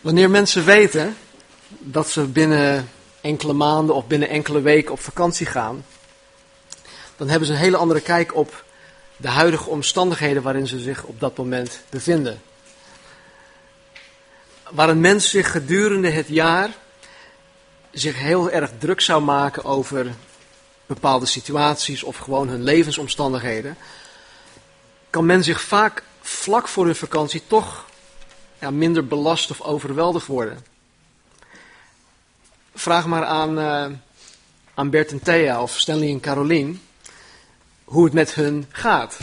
Wanneer mensen weten dat ze binnen enkele maanden of binnen enkele weken op vakantie gaan, dan hebben ze een hele andere kijk op de huidige omstandigheden waarin ze zich op dat moment bevinden. Waar een mens zich gedurende het jaar zich heel erg druk zou maken over bepaalde situaties of gewoon hun levensomstandigheden, kan men zich vaak vlak voor hun vakantie toch ja, minder belast of overweldigd worden. Vraag maar aan, uh, aan Bert en Thea of Stanley en Carolien hoe het met hun gaat.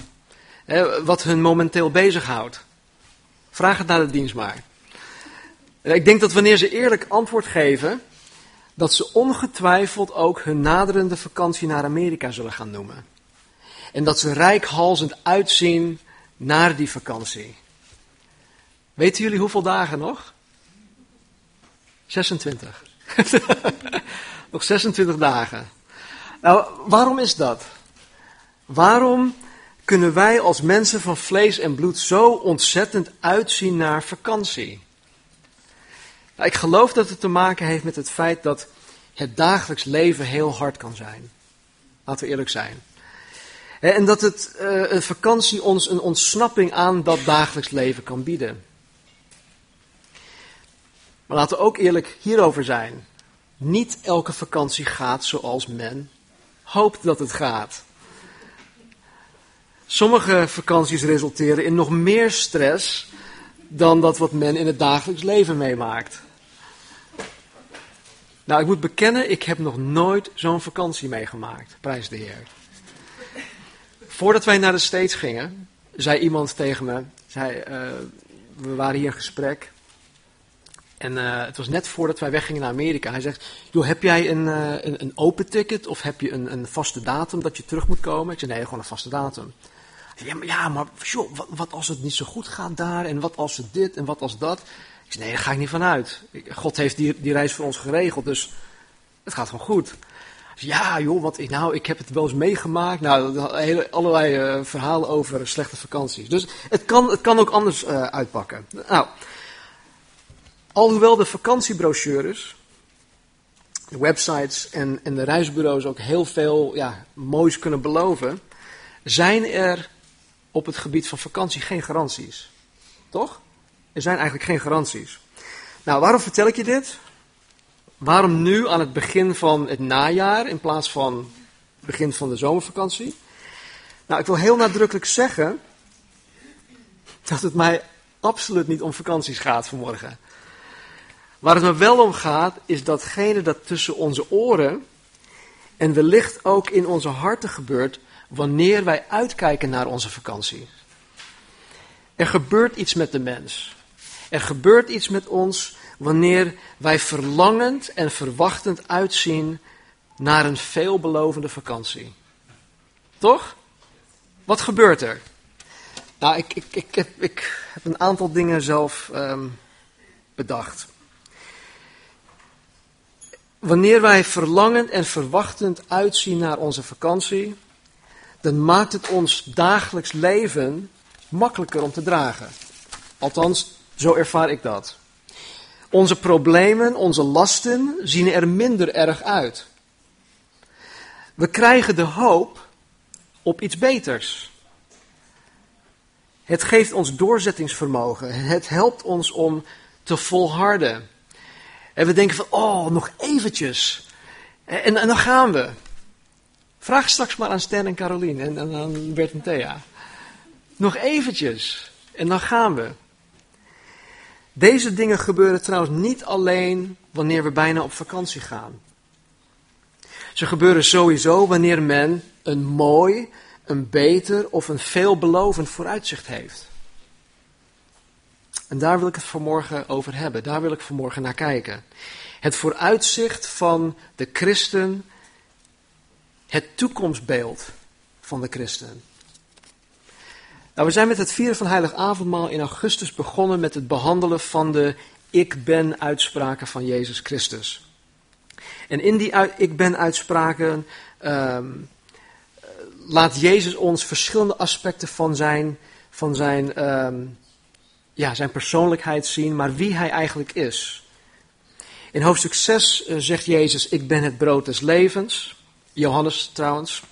wat hun momenteel bezighoudt. Vraag het naar de dienst maar. Ik denk dat wanneer ze eerlijk antwoord geven, dat ze ongetwijfeld ook hun naderende vakantie naar Amerika zullen gaan noemen. En dat ze rijkhalzend uitzien naar die vakantie. Weten jullie hoeveel dagen nog? 26. nog 26 dagen. Nou, waarom is dat? Waarom kunnen wij als mensen van vlees en bloed zo ontzettend uitzien naar vakantie? Nou, ik geloof dat het te maken heeft met het feit dat het dagelijks leven heel hard kan zijn. Laten we eerlijk zijn. En dat het, uh, vakantie ons een ontsnapping aan dat dagelijks leven kan bieden. Maar laten we ook eerlijk hierover zijn. Niet elke vakantie gaat zoals men hoopt dat het gaat. Sommige vakanties resulteren in nog meer stress dan dat wat men in het dagelijks leven meemaakt. Nou, ik moet bekennen, ik heb nog nooit zo'n vakantie meegemaakt, prijs de Heer. Voordat wij naar de States gingen, zei iemand tegen me, zei, uh, we waren hier in gesprek. En uh, het was net voordat wij weggingen naar Amerika. Hij zegt, joh, heb jij een, uh, een, een, open ticket of heb je een, een vaste datum dat je terug moet komen? Ik zei, nee, gewoon een vaste datum. Ja, maar, ja, maar joh, wat, als het niet zo goed gaat daar en wat als het dit en wat als dat? Ik zei, nee, daar ga ik niet vanuit. God heeft die, die reis voor ons geregeld, dus het gaat gewoon goed. Ja, joh, wat ik, nou, ik heb het wel eens meegemaakt. Nou, hele, allerlei uh, verhalen over slechte vakanties. Dus het kan, het kan ook anders uitpakken. Nou, alhoewel de vakantiebrochures, de websites en, en de reisbureaus ook heel veel ja, moois kunnen beloven, zijn er op het gebied van vakantie geen garanties. Toch? Er zijn eigenlijk geen garanties. Nou, waarom vertel ik je dit? Waarom nu aan het begin van het najaar in plaats van het begin van de zomervakantie? Nou, ik wil heel nadrukkelijk zeggen dat het mij absoluut niet om vakanties gaat vanmorgen. Waar het me wel om gaat, is datgene dat tussen onze oren en wellicht ook in onze harten gebeurt wanneer wij uitkijken naar onze vakantie. Er gebeurt iets met de mens. Er gebeurt iets met ons wanneer wij verlangend en verwachtend uitzien naar een veelbelovende vakantie. Toch? Wat gebeurt er? Nou, ik, ik, ik, heb, ik heb een aantal dingen zelf um, bedacht. Wanneer wij verlangend en verwachtend uitzien naar onze vakantie, dan maakt het ons dagelijks leven makkelijker om te dragen. Althans, zo ervaar ik dat. Onze problemen, onze lasten zien er minder erg uit. We krijgen de hoop op iets beters. Het geeft ons doorzettingsvermogen. Het helpt ons om te volharden. En we denken van, oh, nog eventjes. En, dan gaan we. Vraag straks maar aan Stan en Caroline en, en aan Bert en Thea. Nog eventjes. En dan gaan we. Deze dingen gebeuren trouwens niet alleen wanneer we bijna op vakantie gaan. Ze gebeuren sowieso wanneer men een mooi, een beter of een veelbelovend vooruitzicht heeft. En daar wil ik het vanmorgen over hebben. Daar wil ik vanmorgen naar kijken. Het vooruitzicht van de christen het toekomstbeeld van de christen. Nou, we zijn met het vieren van Heilig Avondmaal in augustus begonnen met het behandelen van de ik ben uitspraken van Jezus Christus. En in die ik ben uitspraken um, laat Jezus ons verschillende aspecten van zijn, van zijn um, ja, zijn persoonlijkheid zien, maar wie hij eigenlijk is. In hoofdstuk 6 eh, zegt Jezus, ik ben het brood des levens. Johannes trouwens.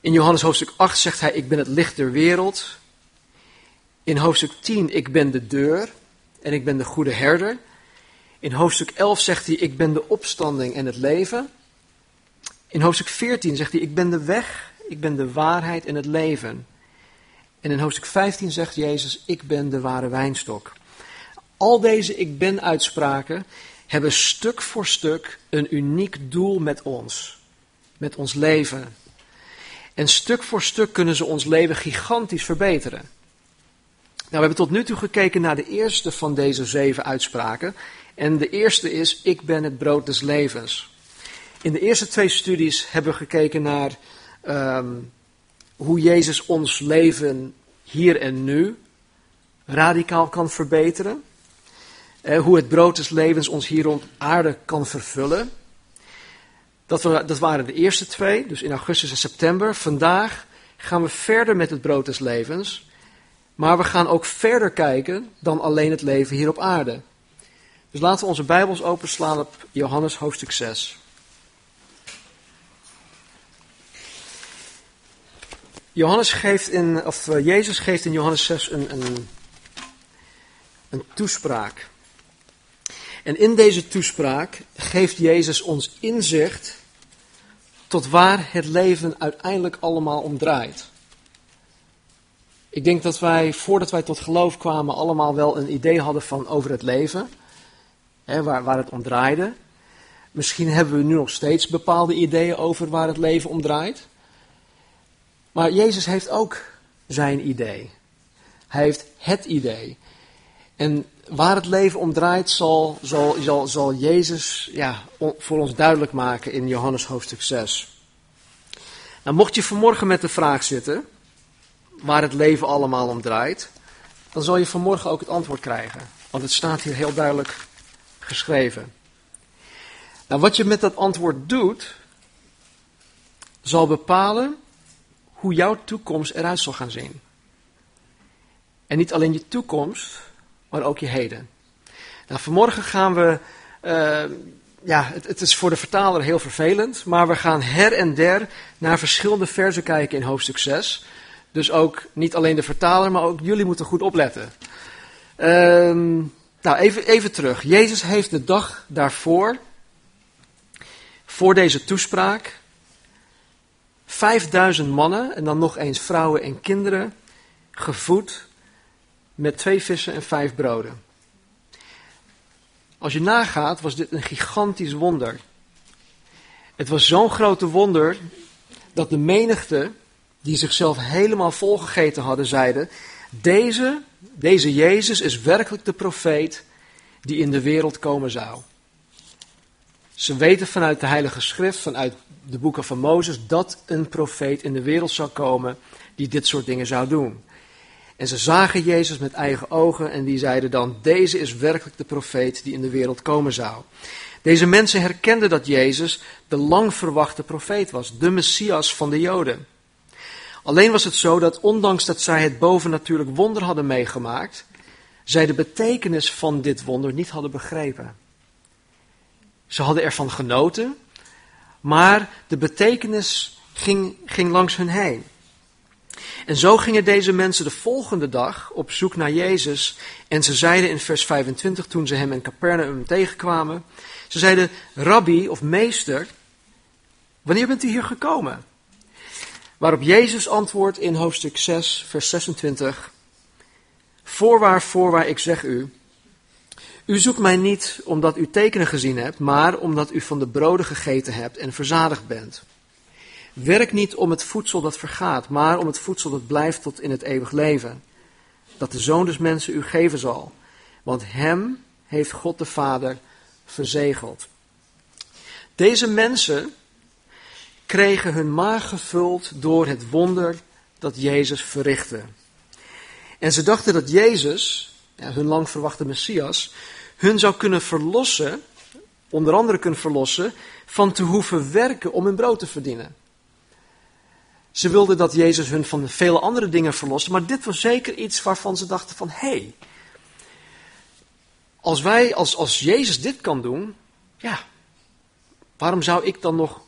In Johannes hoofdstuk 8 zegt hij, ik ben het licht der wereld. In hoofdstuk 10, ik ben de deur en ik ben de goede herder. In hoofdstuk 11 zegt hij, ik ben de opstanding en het leven. In hoofdstuk 14 zegt hij, ik ben de weg, ik ben de waarheid en het leven. En in hoofdstuk 15 zegt Jezus, ik ben de ware wijnstok. Al deze ik ben uitspraken hebben stuk voor stuk een uniek doel met ons, met ons leven. En stuk voor stuk kunnen ze ons leven gigantisch verbeteren. Nou, we hebben tot nu toe gekeken naar de eerste van deze zeven uitspraken. En de eerste is, ik ben het brood des levens. In de eerste twee studies hebben we gekeken naar um, hoe Jezus ons leven hier en nu radicaal kan verbeteren. Eh, hoe het brood des levens ons hier op aarde kan vervullen. Dat, we, dat waren de eerste twee, dus in augustus en september. Vandaag gaan we verder met het brood des levens. Maar we gaan ook verder kijken dan alleen het leven hier op aarde. Dus laten we onze Bijbels openslaan op Johannes hoofdstuk 6. Johannes geeft in, of uh, Jezus geeft in Johannes 6 een, een, een toespraak. En in deze toespraak geeft Jezus ons inzicht tot waar het leven uiteindelijk allemaal om draait. Ik denk dat wij, voordat wij tot geloof kwamen, allemaal wel een idee hadden van over het leven, hè, waar, waar het om draaide. Misschien hebben we nu nog steeds bepaalde ideeën over waar het leven om draait. Maar Jezus heeft ook zijn idee. Hij heeft het idee. En waar het leven om draait, zal, zal, zal, zal Jezus ja, voor ons duidelijk maken in Johannes hoofdstuk 6. Nou, mocht je vanmorgen met de vraag zitten, waar het leven allemaal om draait, dan zal je vanmorgen ook het antwoord krijgen. Want het staat hier heel duidelijk geschreven. Nou, wat je met dat antwoord doet, zal bepalen hoe jouw toekomst eruit zal gaan zien. En niet alleen je toekomst, maar ook je heden. Nou, vanmorgen gaan we, uh, ja, het, het, is voor de vertaler heel vervelend, maar we gaan her en der naar verschillende versen kijken in hoofdstuk 6. Dus ook niet alleen de vertaler, maar ook jullie moeten goed opletten. Uh, nou, even, even terug. Jezus heeft de dag daarvoor, voor deze toespraak, 5000 mannen en dan nog eens vrouwen en kinderen gevoed met twee vissen en vijf broden. Als je nagaat, was dit een gigantisch wonder. Het was zo'n grote wonder dat de menigte, die zichzelf helemaal volgegeten hadden, zeiden: deze, deze Jezus is werkelijk de profeet die in de wereld komen zou. Ze weten vanuit de Heilige Schrift, vanuit de boeken van Mozes, dat een profeet in de wereld zou komen die dit soort dingen zou doen. En ze zagen Jezus met eigen ogen en die zeiden dan, deze is werkelijk de profeet die in de wereld komen zou. Deze mensen herkenden dat Jezus de lang verwachte profeet was, de Messias van de Joden. Alleen was het zo dat ondanks dat zij het bovennatuurlijk wonder hadden meegemaakt, zij de betekenis van dit wonder niet hadden begrepen. Ze hadden ervan genoten, maar de betekenis ging, ging langs hun heen. En zo gingen deze mensen de volgende dag op zoek naar Jezus. En ze zeiden in vers 25, toen ze hem in Capernaum tegenkwamen, ze zeiden, Rabbi of meester, wanneer bent u hier gekomen? Waarop Jezus antwoordt in hoofdstuk 6, vers 26, Voorwaar, voorwaar, ik zeg u, u zoekt mij niet omdat u tekenen gezien hebt, maar omdat u van de broden gegeten hebt en verzadigd bent. Werk niet om het voedsel dat vergaat, maar om het voedsel dat blijft tot in het eeuwig leven. Dat de Zoon des Mensen u geven zal. Want hem heeft God de Vader verzegeld. Deze mensen kregen hun maag gevuld door het wonder dat Jezus verrichtte. En ze dachten dat Jezus, ja, hun lang verwachte Messias, hun zou kunnen verlossen, onder andere kunnen verlossen, van te hoeven werken om hun brood te verdienen. Ze wilden dat Jezus hun van vele andere dingen verloste, maar dit was zeker iets waarvan ze dachten van, hé, hey, als wij, als, als Jezus dit kan doen, ja, waarom zou ik dan nog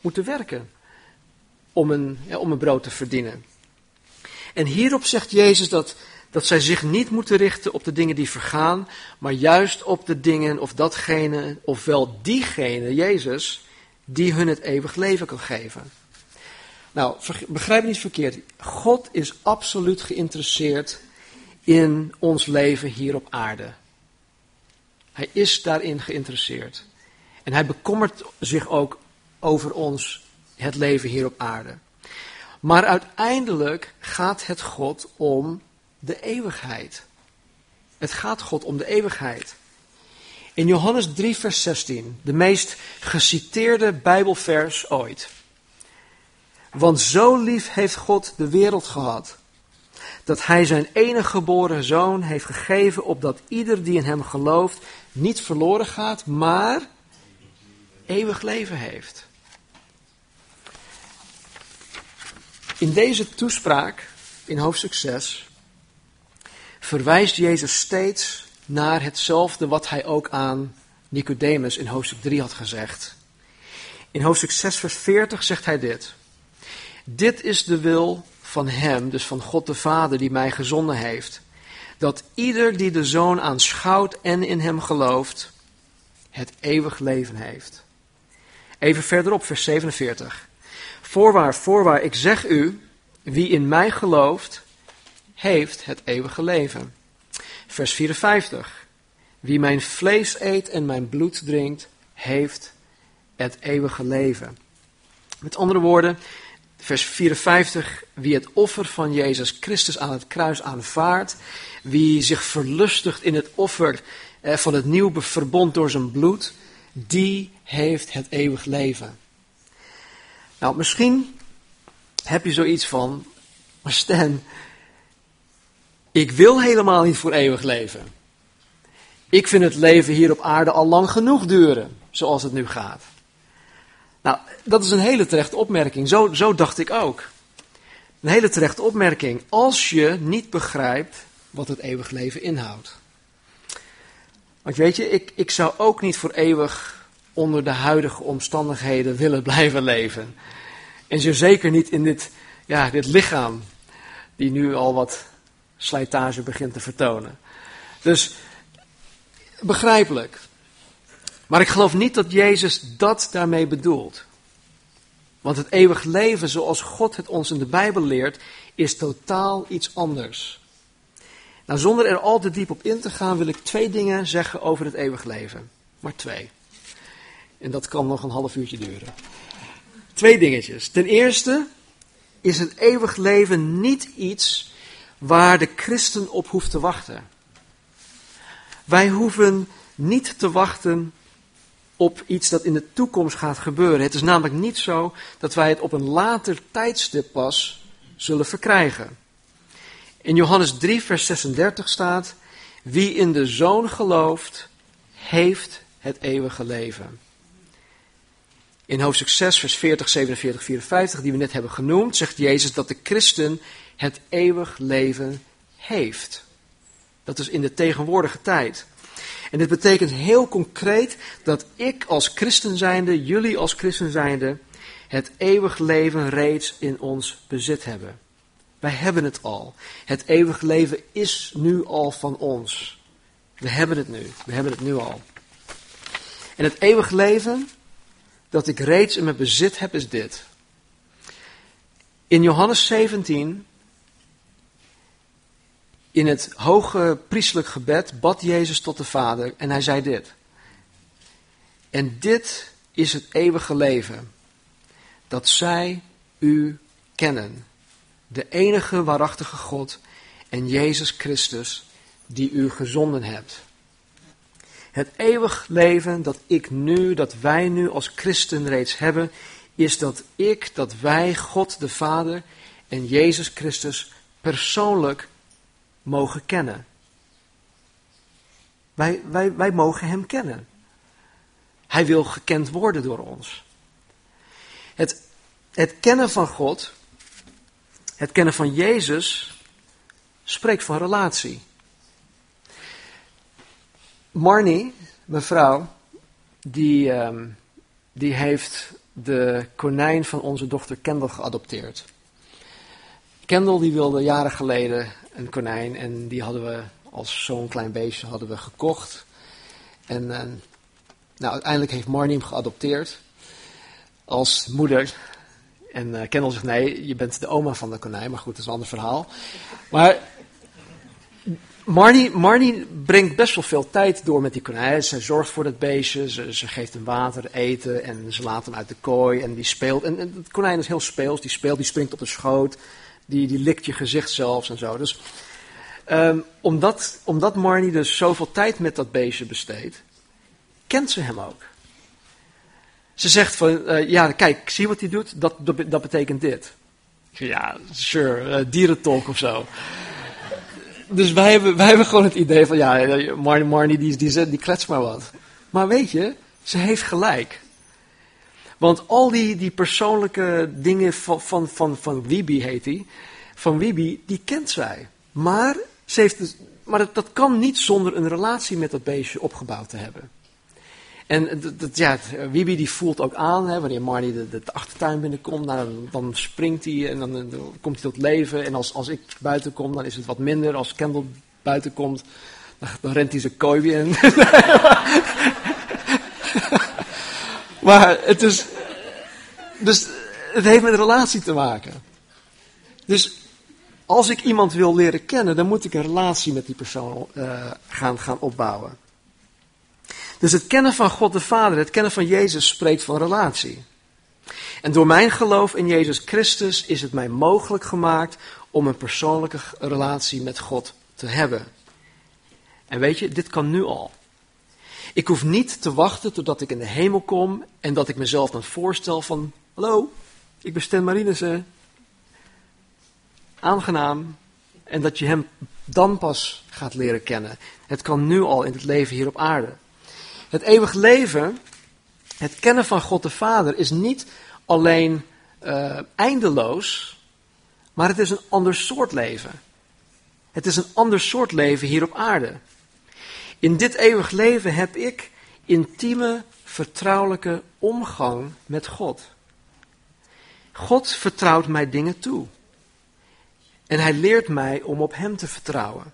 moeten werken om een, ja, om een brood te verdienen? En hierop zegt Jezus dat, dat zij zich niet moeten richten op de dingen die vergaan, maar juist op de dingen of datgene, ofwel diegene, Jezus, die hun het eeuwig leven kan geven. Nou, begrijp niet verkeerd. God is absoluut geïnteresseerd in ons leven hier op aarde. Hij is daarin geïnteresseerd. En hij bekommert zich ook over ons, het leven hier op aarde. Maar uiteindelijk gaat het God om de eeuwigheid. Het gaat God om de eeuwigheid. In Johannes 3, vers 16, de meest geciteerde Bijbelvers ooit. Want zo lief heeft God de wereld gehad, dat Hij zijn enige geboren zoon heeft gegeven, opdat ieder die in Hem gelooft niet verloren gaat, maar eeuwig leven heeft. In deze toespraak, in hoofdstuk 6, verwijst Jezus steeds naar hetzelfde wat hij ook aan Nicodemus in hoofdstuk 3 had gezegd. In hoofdstuk 6, vers 40 zegt hij dit. Dit is de wil van Hem, dus van God de Vader die mij gezonden heeft, dat ieder die de Zoon aanschouwt en in Hem gelooft, het eeuwig leven heeft. Even verderop, vers 47. Voorwaar, voorwaar, ik zeg u, wie in mij gelooft, heeft het eeuwige leven. Vers 54. Wie mijn vlees eet en mijn bloed drinkt, heeft het eeuwige leven. Met andere woorden, vers 54. Wie het offer van Jezus Christus aan het kruis aanvaardt, wie zich verlustigt in het offer eh, van het nieuwe verbond door zijn bloed, die heeft het eeuwig leven. Nou, misschien heb je zoiets van, maar Stan, ik wil helemaal niet voor eeuwig leven. Ik vind het leven hier op aarde al lang genoeg duren, zoals het nu gaat. Nou, dat is een hele terechte opmerking. Zo, zo dacht ik ook. Een hele terechte opmerking. Als je niet begrijpt wat het eeuwig leven inhoudt. Want weet je, ik, ik zou ook niet voor eeuwig onder de huidige omstandigheden willen blijven leven. En zo zeker niet in dit, ja, dit lichaam, die nu al wat slijtage begint te vertonen. Dus begrijpelijk. Maar ik geloof niet dat Jezus dat daarmee bedoelt. Want het eeuwig leven zoals God het ons in de Bijbel leert, is totaal iets anders. Nou, zonder er al te diep op in te gaan, wil ik twee dingen zeggen over het eeuwig leven. Maar twee. En dat kan nog een half uurtje duren. Twee dingetjes. Ten eerste is het eeuwig leven niet iets waar de christen op hoeft te wachten. Wij hoeven niet te wachten op iets dat in de toekomst gaat gebeuren. Het is namelijk niet zo dat wij het op een later tijdstip pas zullen verkrijgen. In Johannes 3, vers 36 staat: Wie in de zoon gelooft, heeft het eeuwige leven. In hoofdstuk 6, vers 40, 47, 54, die we net hebben genoemd, zegt Jezus dat de christen het eeuwig leven heeft. Dat is in de tegenwoordige tijd. En dit betekent heel concreet dat ik als christen zijnde, jullie als christen zijnde, het eeuwig leven reeds in ons bezit hebben. Wij hebben het al. Het eeuwig leven is nu al van ons. We hebben het nu. We hebben het nu al. En het eeuwig leven dat ik reeds in mijn bezit heb is dit. In Johannes 17 in het hoge priestelijk gebed bad Jezus tot de Vader en hij zei dit. En dit is het eeuwige leven, dat zij u kennen, de enige waarachtige God en Jezus Christus die u gezonden hebt. Het eeuwig leven dat ik nu, dat wij nu als christen reeds hebben, is dat ik, dat wij God de Vader en Jezus Christus persoonlijk mogen kennen. Wij, wij, wij mogen Hem kennen. Hij wil gekend worden door ons. Het, het kennen van God, het kennen van Jezus, spreekt van relatie. Marnie, mijn vrouw, die, ehm, die heeft de konijn van onze dochter Kendall geadopteerd. Kendall die wilde jaren geleden een konijn en die hadden we als zo'n klein beestje hadden we gekocht. En eh, nou, uiteindelijk heeft Marnie hem geadopteerd als moeder. En uh, Kendall zegt nee, je bent de oma van de konijn, maar goed, dat is een ander verhaal. Maar Marnie, Marnie brengt best wel veel tijd door met die konijn. Ze zorgt voor dat beestje, ze, geeft hem water, eten en ze laat hem uit de kooi en die speelt. En, en het konijn is heel speels, die speelt, die springt op de schoot, die, die likt je gezicht zelfs en zo. Dus um, omdat, omdat Marnie dus zoveel tijd met dat beestje besteedt, kent ze hem ook. Ze zegt van, uh, ja kijk, zie wat hij doet, dat, dat, betekent dit. Ja, sure, uh, dierentolk of zo dus wij hebben, wij hebben gewoon het idee van, ja, Marnie, Marnie die, die, die klets maar wat. Maar weet je, ze heeft gelijk. Want al die, die persoonlijke dingen van, van, van, van heet hij, van Wiebe, die kent zij. Maar, ze heeft, dus, maar dat, dat kan niet zonder een relatie met dat beestje opgebouwd te hebben. En dat, ja, Wiebe die voelt ook aan, hè, wanneer Marnie de, de, achtertuin binnenkomt, nou, dan springt hij en dan, komt hij tot leven. En als, als ik buiten kom, dan is het wat minder. Als Kendall buiten komt, dan, dan rent hij zijn kooi weer in. maar het is, dus het heeft met relatie te maken. Dus als ik iemand wil leren kennen, dan moet ik een relatie met die persoon uh, gaan, gaan opbouwen. Dus het kennen van God de Vader, het kennen van Jezus spreekt van relatie. En door mijn geloof in Jezus Christus is het mij mogelijk gemaakt om een persoonlijke relatie met God te hebben. En weet je, dit kan nu al. Ik hoef niet te wachten totdat ik in de hemel kom en dat ik mezelf dan voorstel van, hallo, ik ben Stan Marinissen. Aangenaam. En dat je hem dan pas gaat leren kennen. Het kan nu al in het leven hier op aarde. Het eeuwig leven, het kennen van God de Vader, is niet alleen uh, eindeloos, maar het is een ander soort leven. Het is een ander soort leven hier op aarde. In dit eeuwig leven heb ik intieme, vertrouwelijke omgang met God. God vertrouwt mij dingen toe. En hij leert mij om op Hem te vertrouwen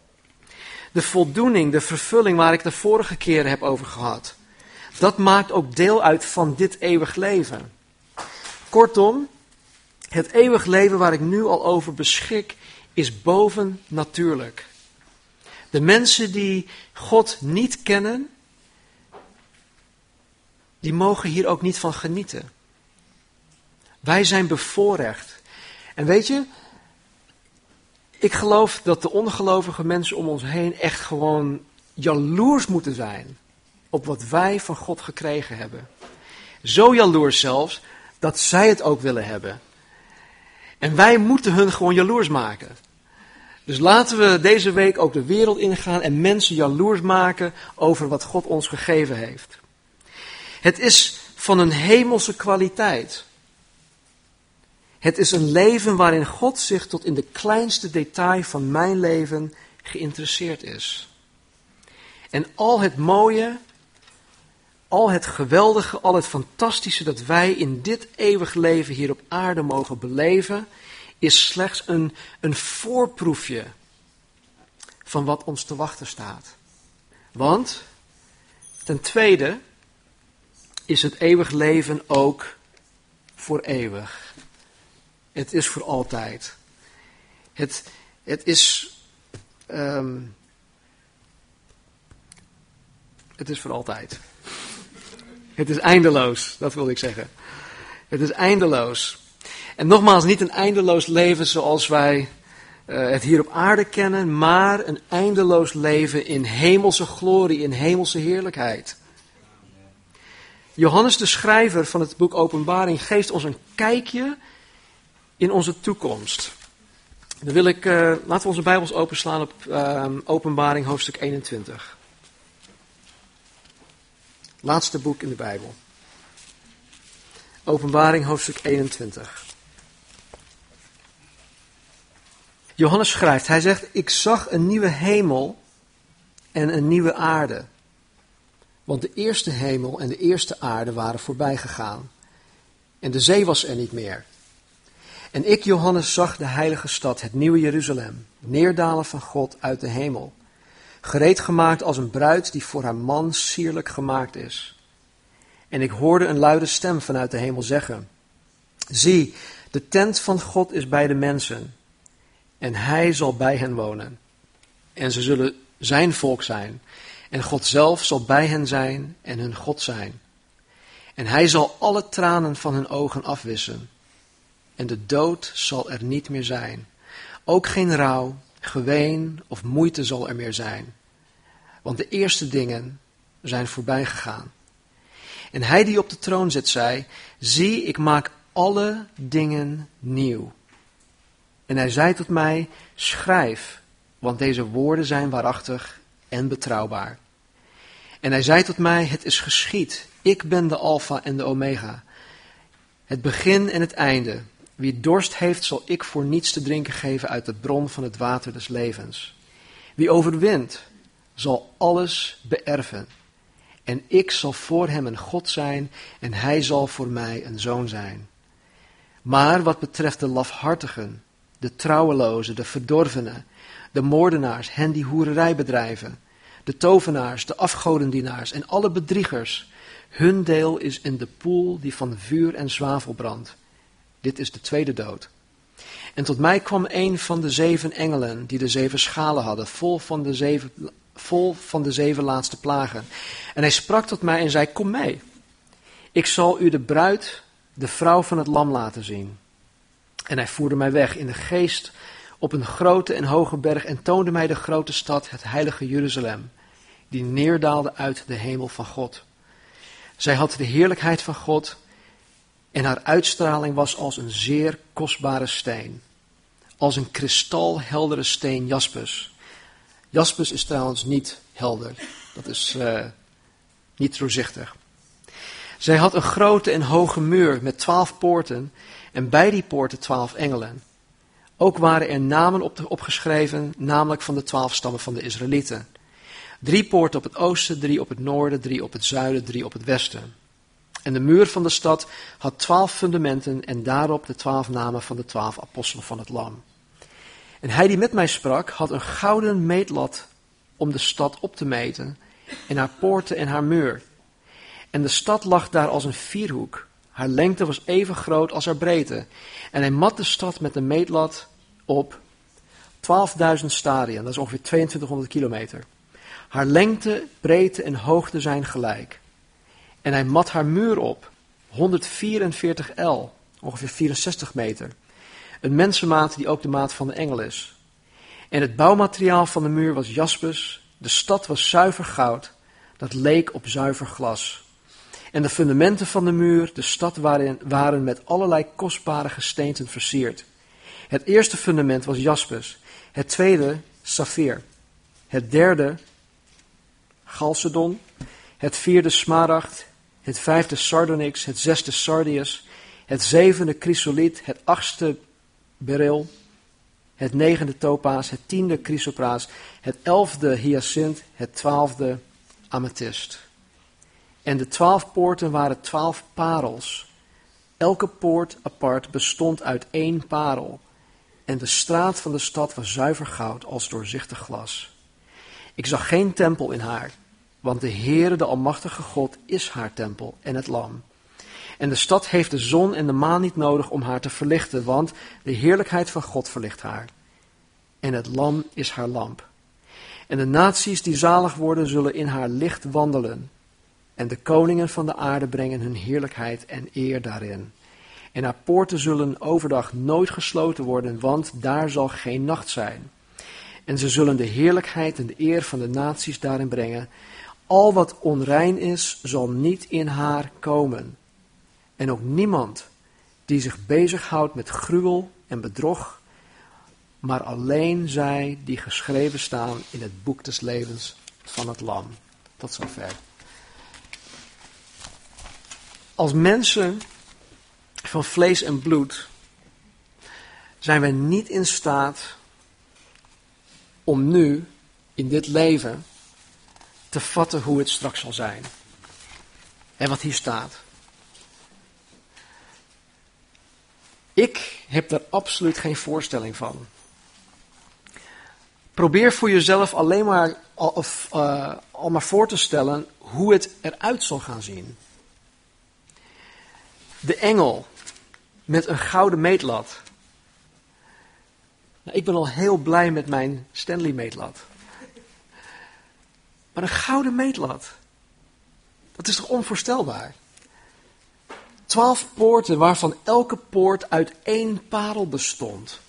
de voldoening, de vervulling waar ik de vorige keren heb over gehad. Dat maakt ook deel uit van dit eeuwig leven. Kortom, het eeuwig leven waar ik nu al over beschik, is bovennatuurlijk. De mensen die God niet kennen, die mogen hier ook niet van genieten. Wij zijn bevoorrecht. En weet je, ik geloof dat de ongelovige mensen om ons heen echt gewoon jaloers moeten zijn op wat wij van God gekregen hebben. Zo jaloers zelfs dat zij het ook willen hebben. En wij moeten hun gewoon jaloers maken. Dus laten we deze week ook de wereld ingaan en mensen jaloers maken over wat God ons gegeven heeft. Het is van een hemelse kwaliteit. Het is een leven waarin God zich tot in de kleinste detail van mijn leven geïnteresseerd is. En al het mooie, al het geweldige, al het fantastische dat wij in dit eeuwig leven hier op aarde mogen beleven, is slechts een, een voorproefje van wat ons te wachten staat. Want, ten tweede, is het eeuwig leven ook voor eeuwig. Het is voor altijd. Het, het is. Um, het is voor altijd. Het is eindeloos, dat wil ik zeggen. Het is eindeloos. En nogmaals, niet een eindeloos leven zoals wij uh, het hier op aarde kennen, maar een eindeloos leven in hemelse glorie, in hemelse heerlijkheid. Johannes de schrijver van het boek Openbaring geeft ons een kijkje in onze toekomst. Dan wil ik, uh, laten we onze Bijbels openslaan op uh, Openbaring hoofdstuk 21. Laatste boek in de Bijbel. Openbaring hoofdstuk 21. Johannes schrijft, hij zegt, ik zag een nieuwe hemel en een nieuwe aarde. Want de eerste hemel en de eerste aarde waren voorbij gegaan. En de zee was er niet meer. En ik, Johannes, zag de heilige stad, het nieuwe Jeruzalem, neerdalen van God uit de hemel. Gereed gemaakt als een bruid die voor haar man sierlijk gemaakt is. En ik hoorde een luide stem vanuit de hemel zeggen: Zie, de tent van God is bij de mensen, en hij zal bij hen wonen. En ze zullen zijn volk zijn, en God zelf zal bij hen zijn en hun God zijn. En hij zal alle tranen van hun ogen afwissen. En de dood zal er niet meer zijn. Ook geen rouw, geween of moeite zal er meer zijn. Want de eerste dingen zijn voorbij gegaan. En hij die op de troon zit, zei: Zie, ik maak alle dingen nieuw. En hij zei tot mij: Schrijf, want deze woorden zijn waarachtig en betrouwbaar. En hij zei tot mij: Het is geschied. Ik ben de Alpha en de Omega. Het begin en het einde. Wie dorst heeft, zal ik voor niets te drinken geven uit de bron van het water des levens. Wie overwint, zal alles beërven. En ik zal voor hem een God zijn en hij zal voor mij een zoon zijn. Maar wat betreft de lafhartigen, de trouwelozen, de verdorvenen, de moordenaars, hen die hoererij bedrijven, de tovenaars, de afgodendienaars en alle bedriegers, hun deel is in de poel die van vuur en zwavel brandt. Dit is de tweede dood. En tot mij kwam een van de zeven engelen die de zeven schalen hadden, vol van de zeven, vol van de zeven laatste plagen. En hij sprak tot mij en zei, kom mee. Ik zal u de bruid, de vrouw van het lam laten zien. En hij voerde mij weg in de geest op een grote en hoge berg en toonde mij de grote stad, het heilige Jeruzalem, die neerdaalde uit de hemel van God. Zij had de heerlijkheid van God en haar uitstraling was als een zeer kostbare steen, als een kristalheldere steen jaspis. Jaspis is trouwens niet helder, dat is uh, niet doorzichtig. Zij had een grote en hoge muur met twaalf poorten en bij die poorten twaalf engelen. Ook waren er namen op opgeschreven, namelijk van de twaalf stammen van de Israëlieten. Drie poorten op het oosten, drie op het noorden, drie op het zuiden, drie op het westen. En de muur van de stad had twaalf fundamenten en daarop de twaalf namen van de twaalf apostelen van het Lam. En hij die met mij sprak, had een gouden meetlat om de stad op te meten, en haar poorten en haar muur. En de stad lag daar als een vierhoek. Haar lengte was even groot als haar breedte. En hij mat de stad met een meetlat op 12.000 stadien, dat is ongeveer 2200 kilometer. Haar lengte, breedte en hoogte zijn gelijk. En hij mat haar muur op, 144 L, ongeveer 64 meter. Een mensenmaat die ook de maat van de engel is. En het bouwmateriaal van de muur was jaspis, de stad was zuiver goud, dat leek op zuiver glas. En de fundamenten van de muur, de stad waren met allerlei kostbare gesteenten versierd. Het eerste fundament was jaspis, het tweede safir, het derde Chalcedon, het vierde smaragd, het vijfde sardonyx, het zesde sardius, het zevende chrysoliet, het achtste beryl, het negende topaas, het tiende chrysopraas, het elfde hyacint, het twaalfde amethyst. En de twaalf poorten waren twaalf parels. Elke poort apart bestond uit één parel. En de straat van de stad was zuiver goud als doorzichtig glas. Ik zag geen tempel in haar, want de Heere, de Almachtige God, is haar tempel en het lam. En de stad heeft de zon en de maan niet nodig om haar te verlichten, want de heerlijkheid van God verlicht haar. En het lam is haar lamp. En de naties die zalig worden, zullen in haar licht wandelen. En de koningen van de aarde brengen hun heerlijkheid en eer daarin. En haar poorten zullen overdag nooit gesloten worden, want daar zal geen nacht zijn. En ze zullen de heerlijkheid en de eer van de naties daarin brengen. Al wat onrein is, zal niet in haar komen. En ook niemand die zich bezighoudt met gruwel en bedrog, maar alleen zij die geschreven staan in het boek des levens van het Lam. Tot zover. Als mensen van vlees en bloed zijn wij niet in staat om nu, in dit leven, te vatten hoe het straks zal zijn. En wat hier staat. Ik heb daar absoluut geen voorstelling van. Probeer voor jezelf alleen maar of, uh, al maar voor te stellen hoe het eruit zal gaan zien. De engel met een gouden meetlat. Nou, ik ben al heel blij met mijn Stanley meetlat. Maar een gouden meetlat, dat is toch onvoorstelbaar? Twaalf poorten waarvan elke poort uit één parel bestond.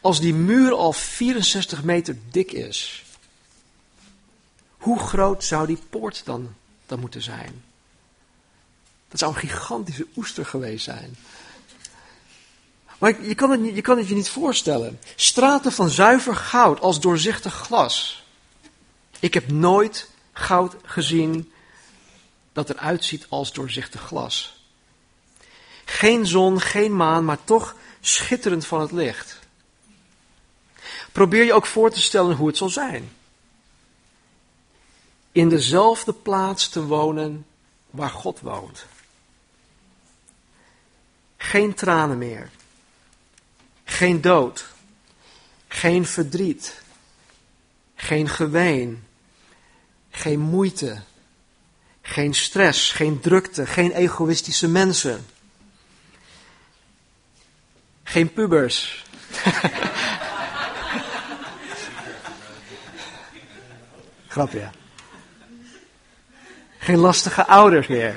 Als die muur al 64 meter dik is, hoe groot zou die poort dan, dan moeten zijn? Dat zou een gigantische oester geweest zijn. Maar je kan, het, je kan het je niet voorstellen. Straten van zuiver goud als doorzichtig glas. Ik heb nooit goud gezien dat eruit ziet als doorzichtig glas. Geen zon, geen maan, maar toch schitterend van het licht. Probeer je ook voor te stellen hoe het zal zijn. In dezelfde plaats te wonen waar God woont. Geen tranen meer. Geen dood. Geen verdriet. Geen geween. Geen moeite. Geen stress. Geen drukte. Geen egoïstische mensen. Geen pubers. Grapje. Geen lastige ouders meer.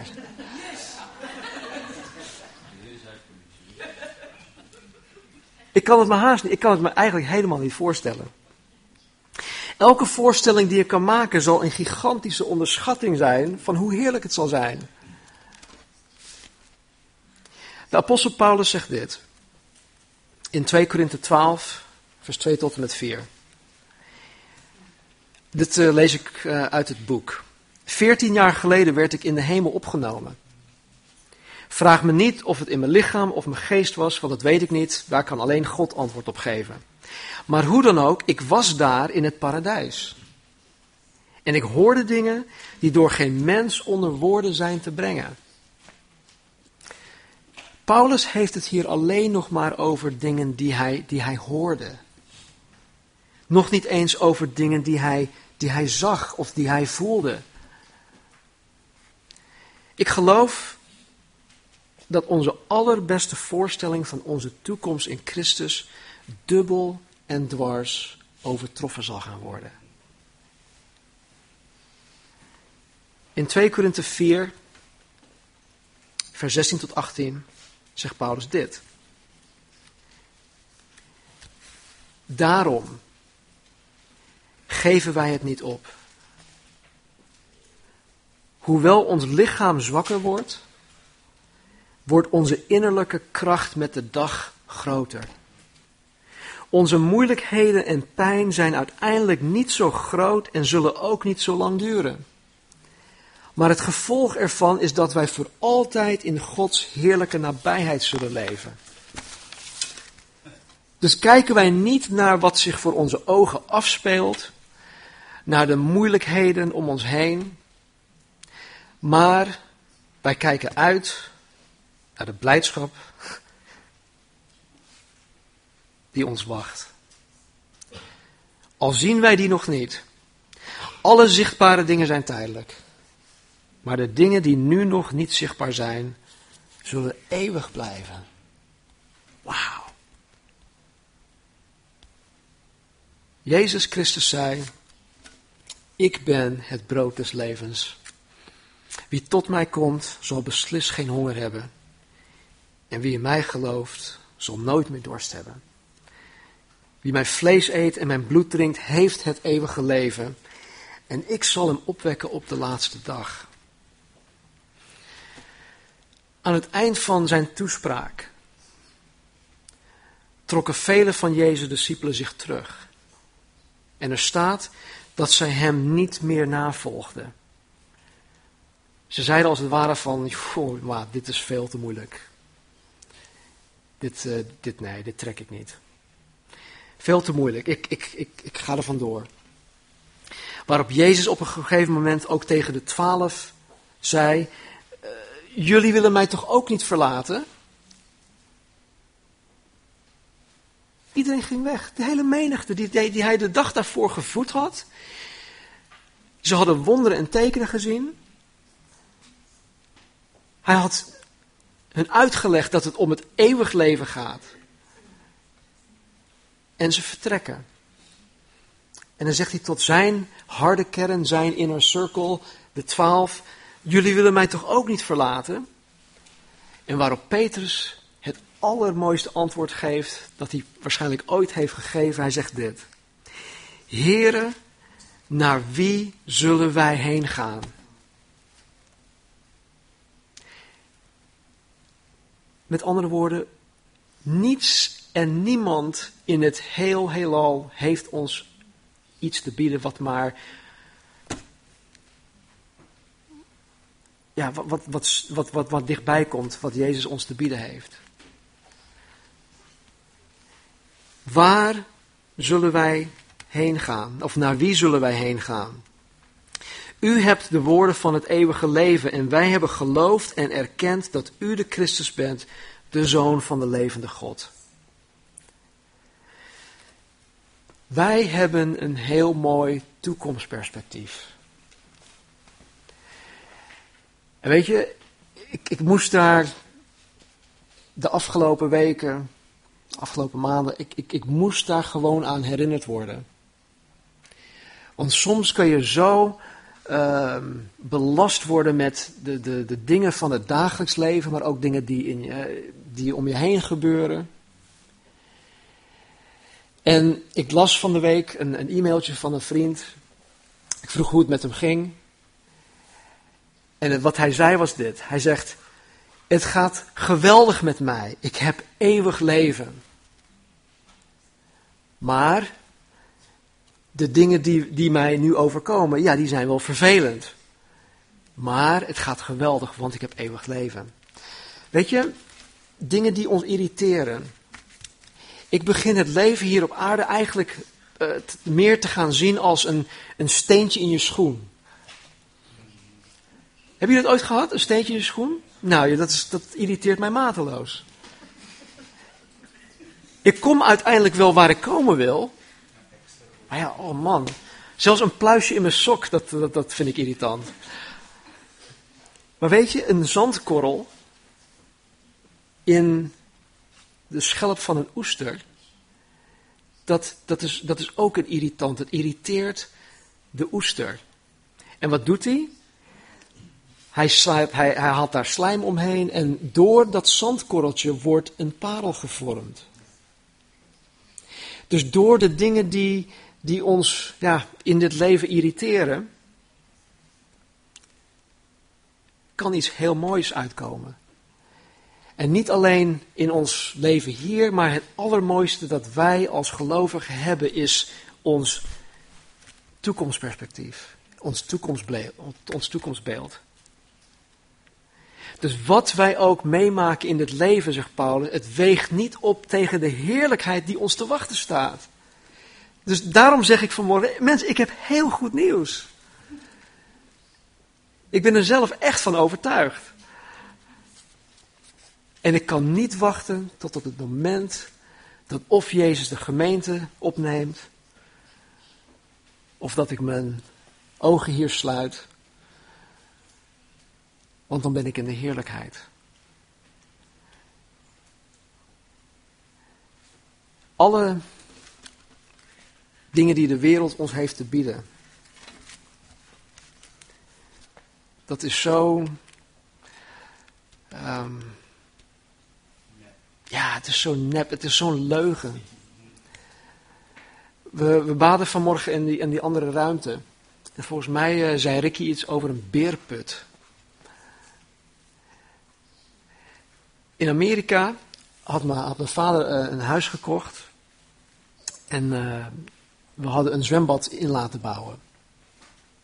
Ik kan het me haast niet, ik kan het me eigenlijk helemaal niet voorstellen. Elke voorstelling die je kan maken zal een gigantische onderschatting zijn van hoe heerlijk het zal zijn. De apostel Paulus zegt dit in 2 Korinthe 12, vers 2 tot en met 4. Dit uh, lees ik uh, uit het boek. Veertien jaar geleden werd ik in de hemel opgenomen. Vraag me niet of het in mijn lichaam of mijn geest was, want dat weet ik niet. Daar kan alleen God antwoord op geven. Maar hoe dan ook, ik was daar in het paradijs. En ik hoorde dingen die door geen mens onder woorden zijn te brengen. Paulus heeft het hier alleen nog maar over dingen die hij, die hij hoorde. Nog niet eens over dingen die hij, die hij zag of die hij voelde. Ik geloof dat onze allerbeste voorstelling van onze toekomst in Christus dubbel en dwars overtroffen zal gaan worden. In 2 Korinthe 4, vers 16 tot 18 zegt Paulus dit. Daarom geven wij het niet op. Hoewel ons lichaam zwakker wordt, wordt onze innerlijke kracht met de dag groter. Onze moeilijkheden en pijn zijn uiteindelijk niet zo groot en zullen ook niet zo lang duren. Maar het gevolg ervan is dat wij voor altijd in Gods heerlijke nabijheid zullen leven. Dus kijken wij niet naar wat zich voor onze ogen afspeelt, naar de moeilijkheden om ons heen, maar wij kijken uit naar de blijdschap die ons wacht. Al zien wij die nog niet. Alle zichtbare dingen zijn tijdelijk. Maar de dingen die nu nog niet zichtbaar zijn, zullen eeuwig blijven. Wauw. Jezus Christus zei: Ik ben het brood des levens. Wie tot mij komt, zal beslist geen honger hebben. En wie in mij gelooft, zal nooit meer dorst hebben. Wie mijn vlees eet en mijn bloed drinkt, heeft het eeuwige leven. En ik zal hem opwekken op de laatste dag. Aan het eind van zijn toespraak trokken vele van Jezus' discipelen zich terug. En er staat dat zij hem niet meer navolgden. Ze zeiden als het ware van, maar dit is veel te moeilijk. Dit, uh, dit, nee, dit trek ik niet. Veel te moeilijk, ik, ik, ik, ik ga er vandoor. Waarop Jezus op een gegeven moment ook tegen de twaalf zei: uh, Jullie willen mij toch ook niet verlaten? Iedereen ging weg. De hele menigte die, die hij de dag daarvoor gevoed had. Ze hadden wonderen en tekenen gezien. Hij had hun uitgelegd dat het om het eeuwig leven gaat. En ze vertrekken. En dan zegt hij tot zijn harde kern, zijn inner circle, de twaalf, jullie willen mij toch ook niet verlaten? En waarop Petrus het allermooiste antwoord geeft dat hij waarschijnlijk ooit heeft gegeven. Hij zegt dit. Heren, naar wie zullen wij heen gaan? Met andere woorden, niets en niemand in het heel heelal heeft ons iets te bieden wat maar. Ja, wat, wat, wat, wat, wat, dichtbij komt, wat Jezus ons te bieden heeft. Waar zullen wij heen gaan? Of naar wie zullen wij heen gaan? U hebt de woorden van het eeuwige leven en wij hebben geloofd en erkend dat u de Christus bent, de Zoon van de levende God. Wij hebben een heel mooi toekomstperspectief. En weet je, ik, ik moest daar de afgelopen weken, afgelopen maanden, ik, ik, ik moest daar gewoon aan herinnerd worden. Want soms kun je zo uh, belast worden met de, de, de dingen van het dagelijks leven, maar ook dingen die, in je, die om je heen gebeuren. En ik las van de week een, een e-mailtje van een vriend. Ik vroeg hoe het met hem ging. En wat hij zei was dit. Hij zegt, het gaat geweldig met mij. Ik heb eeuwig leven. Maar de dingen die, die mij nu overkomen, ja, die zijn wel vervelend. Maar het gaat geweldig, want ik heb eeuwig leven. Weet je, dingen die ons irriteren. Ik begin het leven hier op aarde eigenlijk uh, meer te gaan zien als een, een steentje in je schoen. Heb je dat ooit gehad, een steentje in je schoen? Nou, dat, is, dat irriteert mij mateloos. Ik kom uiteindelijk wel waar ik komen wil, maar ja, oh man. Zelfs een pluisje in mijn sok, dat, dat, dat vind ik irritant. Maar weet je, een zandkorrel in de schelp van een oester, dat, dat, is, dat is ook een irritant. Het irriteert de oester. En wat doet hij? Hij, slijpt, hij, hij haalt daar slijm omheen en door dat zandkorreltje wordt een parel gevormd. Dus door de dingen die, die ons ja, in dit leven irriteren, kan iets heel moois uitkomen. En niet alleen in ons leven hier, maar het allermooiste dat wij als gelovigen hebben is ons toekomstperspectief, ons toekomstbeeld. Ons toekomstbeeld. Dus wat wij ook meemaken in het leven, zegt Paulus, het weegt niet op tegen de heerlijkheid die ons te wachten staat. Dus daarom zeg ik vanmorgen, mensen, ik heb heel goed nieuws. Ik ben er zelf echt van overtuigd. En ik kan niet wachten tot op het moment dat of Jezus de gemeente opneemt, of dat ik mijn ogen hier sluit, want dan ben ik in de heerlijkheid. Alle dingen die de wereld ons heeft te bieden. Dat is zo. Um, ja, het is zo nep, het is zo'n leugen. We, we baden vanmorgen in die, in die andere ruimte. En volgens mij uh, zei Ricky iets over een beerput. In Amerika had mijn, had mijn vader uh, een huis gekocht. En uh, we hadden een zwembad in laten bouwen.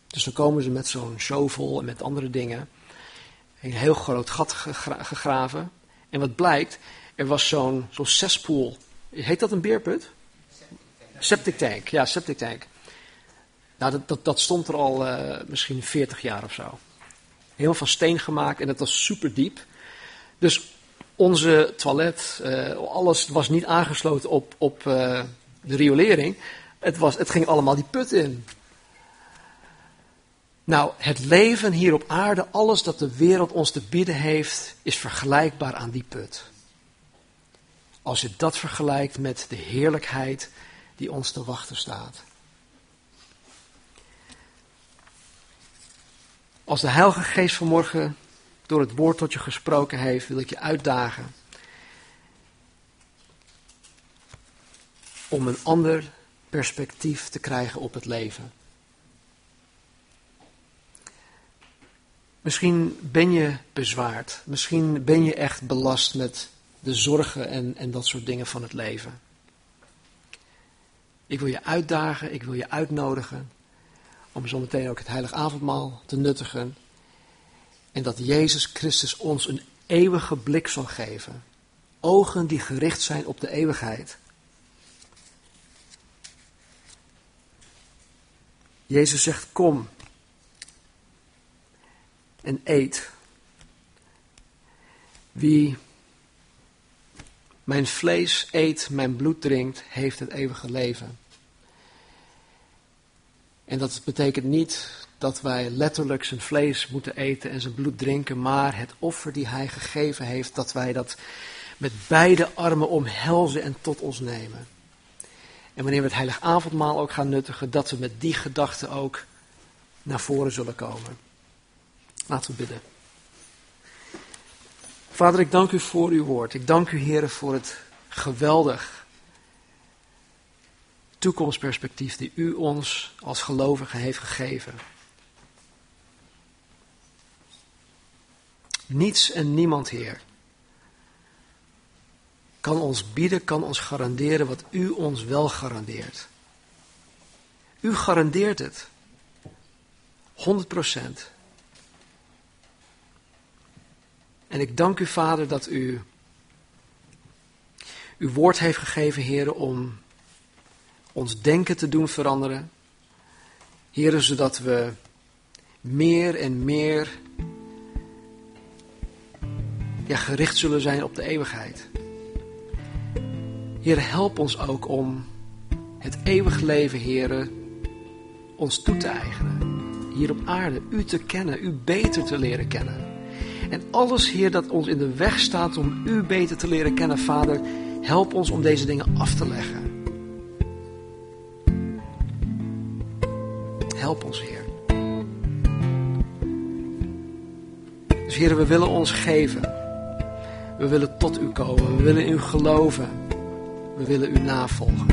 Dus dan komen ze met zo'n shovel en met andere dingen. Een heel groot gat gegraven. En wat blijkt, er was zo'n zo'n cesspool. Heet dat een beerput? Septic tank, ja, septic tank. Nou, dat, dat, dat stond er al uh, misschien 40 jaar of zo. Helemaal van steen gemaakt en dat was super diep. Dus onze toilet, uh, alles was niet aangesloten op, op uh, de riolering. Het, was, het ging allemaal die put in. Nou, het leven hier op aarde, alles dat de wereld ons te bieden heeft, is vergelijkbaar aan die put. Als je dat vergelijkt met de heerlijkheid die ons te wachten staat. Als de Heilige Geest vanmorgen door het woord tot je gesproken heeft, wil ik je uitdagen om een ander perspectief te krijgen op het leven. Misschien ben je bezwaard, misschien ben je echt belast met de zorgen en, en dat soort dingen van het leven. Ik wil je uitdagen, ik wil je uitnodigen om zometeen ook het heilige avondmaal te nuttigen. En dat Jezus Christus ons een eeuwige blik zal geven. Ogen die gericht zijn op de eeuwigheid. Jezus zegt: Kom en eet. Wie mijn vlees eet, mijn bloed drinkt, heeft het eeuwige leven. En dat betekent niet dat wij letterlijk zijn vlees moeten eten en zijn bloed drinken, maar het offer die hij gegeven heeft, dat wij dat met beide armen omhelzen en tot ons nemen. En wanneer we het heilig avondmaal ook gaan nuttigen, dat we met die gedachten ook naar voren zullen komen. Laten we bidden. Vader, ik dank u voor uw woord. Ik dank u, heren, voor het geweldig toekomstperspectief die u ons als gelovigen heeft gegeven. Niets en niemand, Heer, kan ons bieden, kan ons garanderen wat u ons wel garandeert. U garandeert het. 100 procent. En ik dank u, Vader, dat u uw woord heeft gegeven, heren, om ons denken te doen veranderen. Heren, zodat we meer en meer ja, gericht zullen zijn op de eeuwigheid. Heren, help ons ook om het eeuwig leven, heren, ons toe te eigenen. Hier op aarde, u te kennen, u beter te leren kennen. En alles, Heer, dat ons in de weg staat om U beter te leren kennen, Vader, help ons om deze dingen af te leggen. Help ons, Heer. Dus Heer, we willen ons geven. We willen tot U komen. We willen U geloven. We willen U navolgen.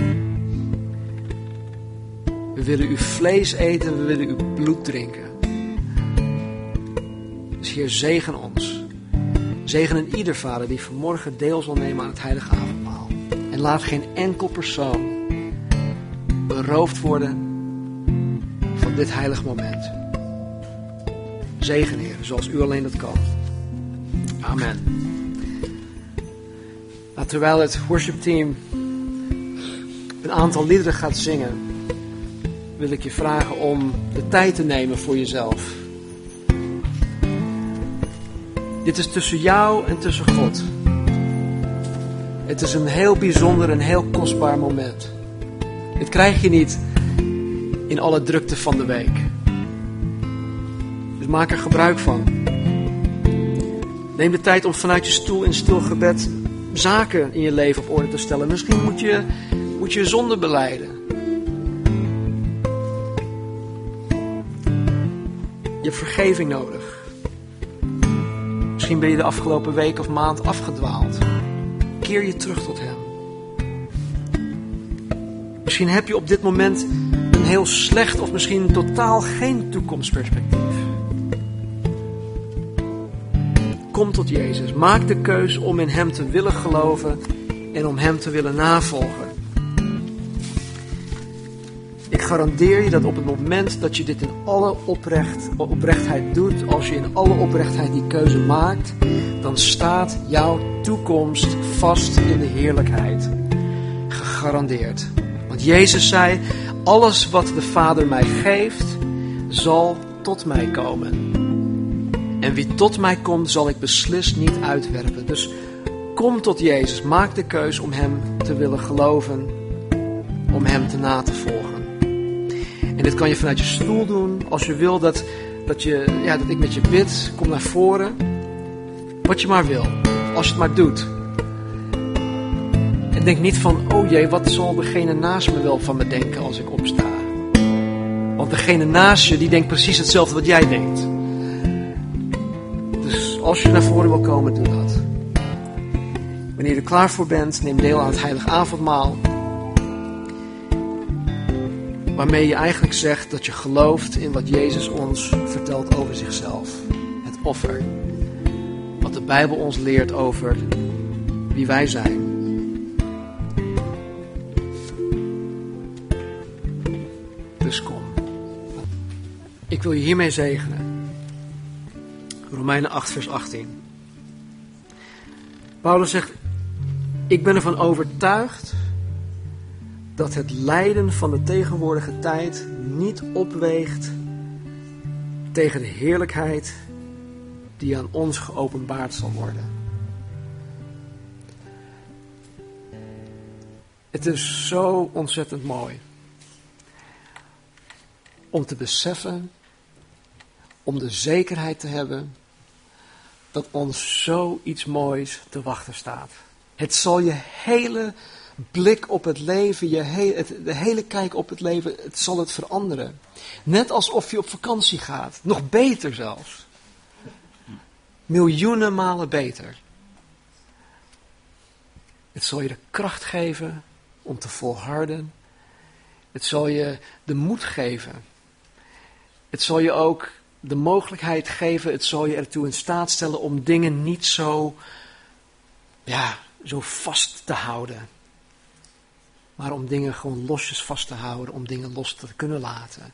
We willen uw vlees eten, we willen uw bloed drinken. Dus Heer, zegen ons. Zegen een ieder vader die vanmorgen deel zal nemen aan het heilige avondmaal. En laat geen enkel persoon beroofd worden van dit heilige moment. Zegen, Heer, zoals u alleen dat kan. Amen. Nou, terwijl het worshipteam een aantal liederen gaat zingen, wil ik je vragen om de tijd te nemen voor jezelf. Dit is tussen jou en tussen God. Het is een heel bijzonder en heel kostbaar moment. Dit krijg je niet in alle drukte van de week. Dus maak er gebruik van. Neem de tijd om vanuit je stoel in stil gebed zaken in je leven op orde te stellen. Misschien moet je, je zonde beleiden. Je hebt vergeving nodig. Misschien ben je de afgelopen week of maand afgedwaald. Keer je terug tot Hem. Misschien heb je op dit moment een heel slecht of misschien totaal geen toekomstperspectief. Kom tot Jezus. Maak de keus om in Hem te willen geloven en om Hem te willen navolgen. Garandeer je dat op het moment dat je dit in alle oprecht, oprechtheid doet, als je in alle oprechtheid die keuze maakt, dan staat jouw toekomst vast in de heerlijkheid. Gegarandeerd. Want Jezus zei, Alles wat de Vader mij geeft, zal tot mij komen. En wie tot mij komt, zal ik beslist niet uitwerpen. Dus kom tot Jezus. Maak de keus om Hem te willen geloven, om Hem te na te volgen. En dit kan je vanuit je stoel doen. Als je wil dat, dat, je, ja, dat ik met je bid, kom naar voren. Wat je maar wil. Als je het maar doet. En denk niet van, oh jee, wat zal degene naast me wel van me denken als ik opsta. Want degene naast je, die denkt precies hetzelfde wat jij denkt. Dus als je naar voren wil komen, doe dat. Wanneer je er klaar voor bent, neem deel aan het heilige avondmaal. Waarmee je eigenlijk zegt dat je gelooft in wat Jezus ons vertelt over zichzelf. Het offer. Wat de Bijbel ons leert over wie wij zijn. Dus kom. Ik wil je hiermee zegenen. Romeinen 8, vers 18. Paulus zegt: Ik ben ervan overtuigd dat het lijden van de tegenwoordige tijd niet opweegt tegen de heerlijkheid die aan ons geopenbaard zal worden. Het is zo ontzettend mooi om te beseffen, om de zekerheid te hebben dat ons zoiets moois te wachten staat. Het zal je hele blik op het leven, je de hele kijk op het leven, het zal het veranderen. Net alsof je op vakantie gaat. Nog beter zelfs. Miljoenen malen beter. Het zal je de kracht geven om te volharden. Het zal je de moed geven. Het zal je ook de mogelijkheid geven, het zal je ertoe in staat stellen om dingen niet zo, ja, zo vast te houden. Maar om dingen gewoon losjes vast te houden, om dingen los te kunnen laten.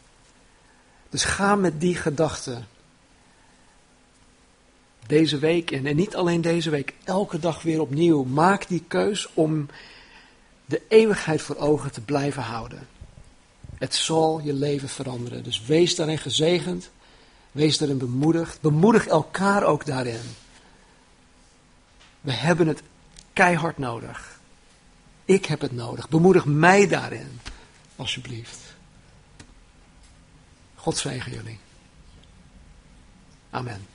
Dus ga met die gedachten deze week in. En niet alleen deze week, elke dag weer opnieuw. Maak die keus om de eeuwigheid voor ogen te blijven houden. Het zal je leven veranderen. Dus wees daarin gezegend. Wees daarin bemoedigd. Bemoedig elkaar ook daarin. We hebben het keihard nodig. Ik heb het nodig. Bemoedig mij daarin. Alsjeblieft. God zegen jullie. Amen.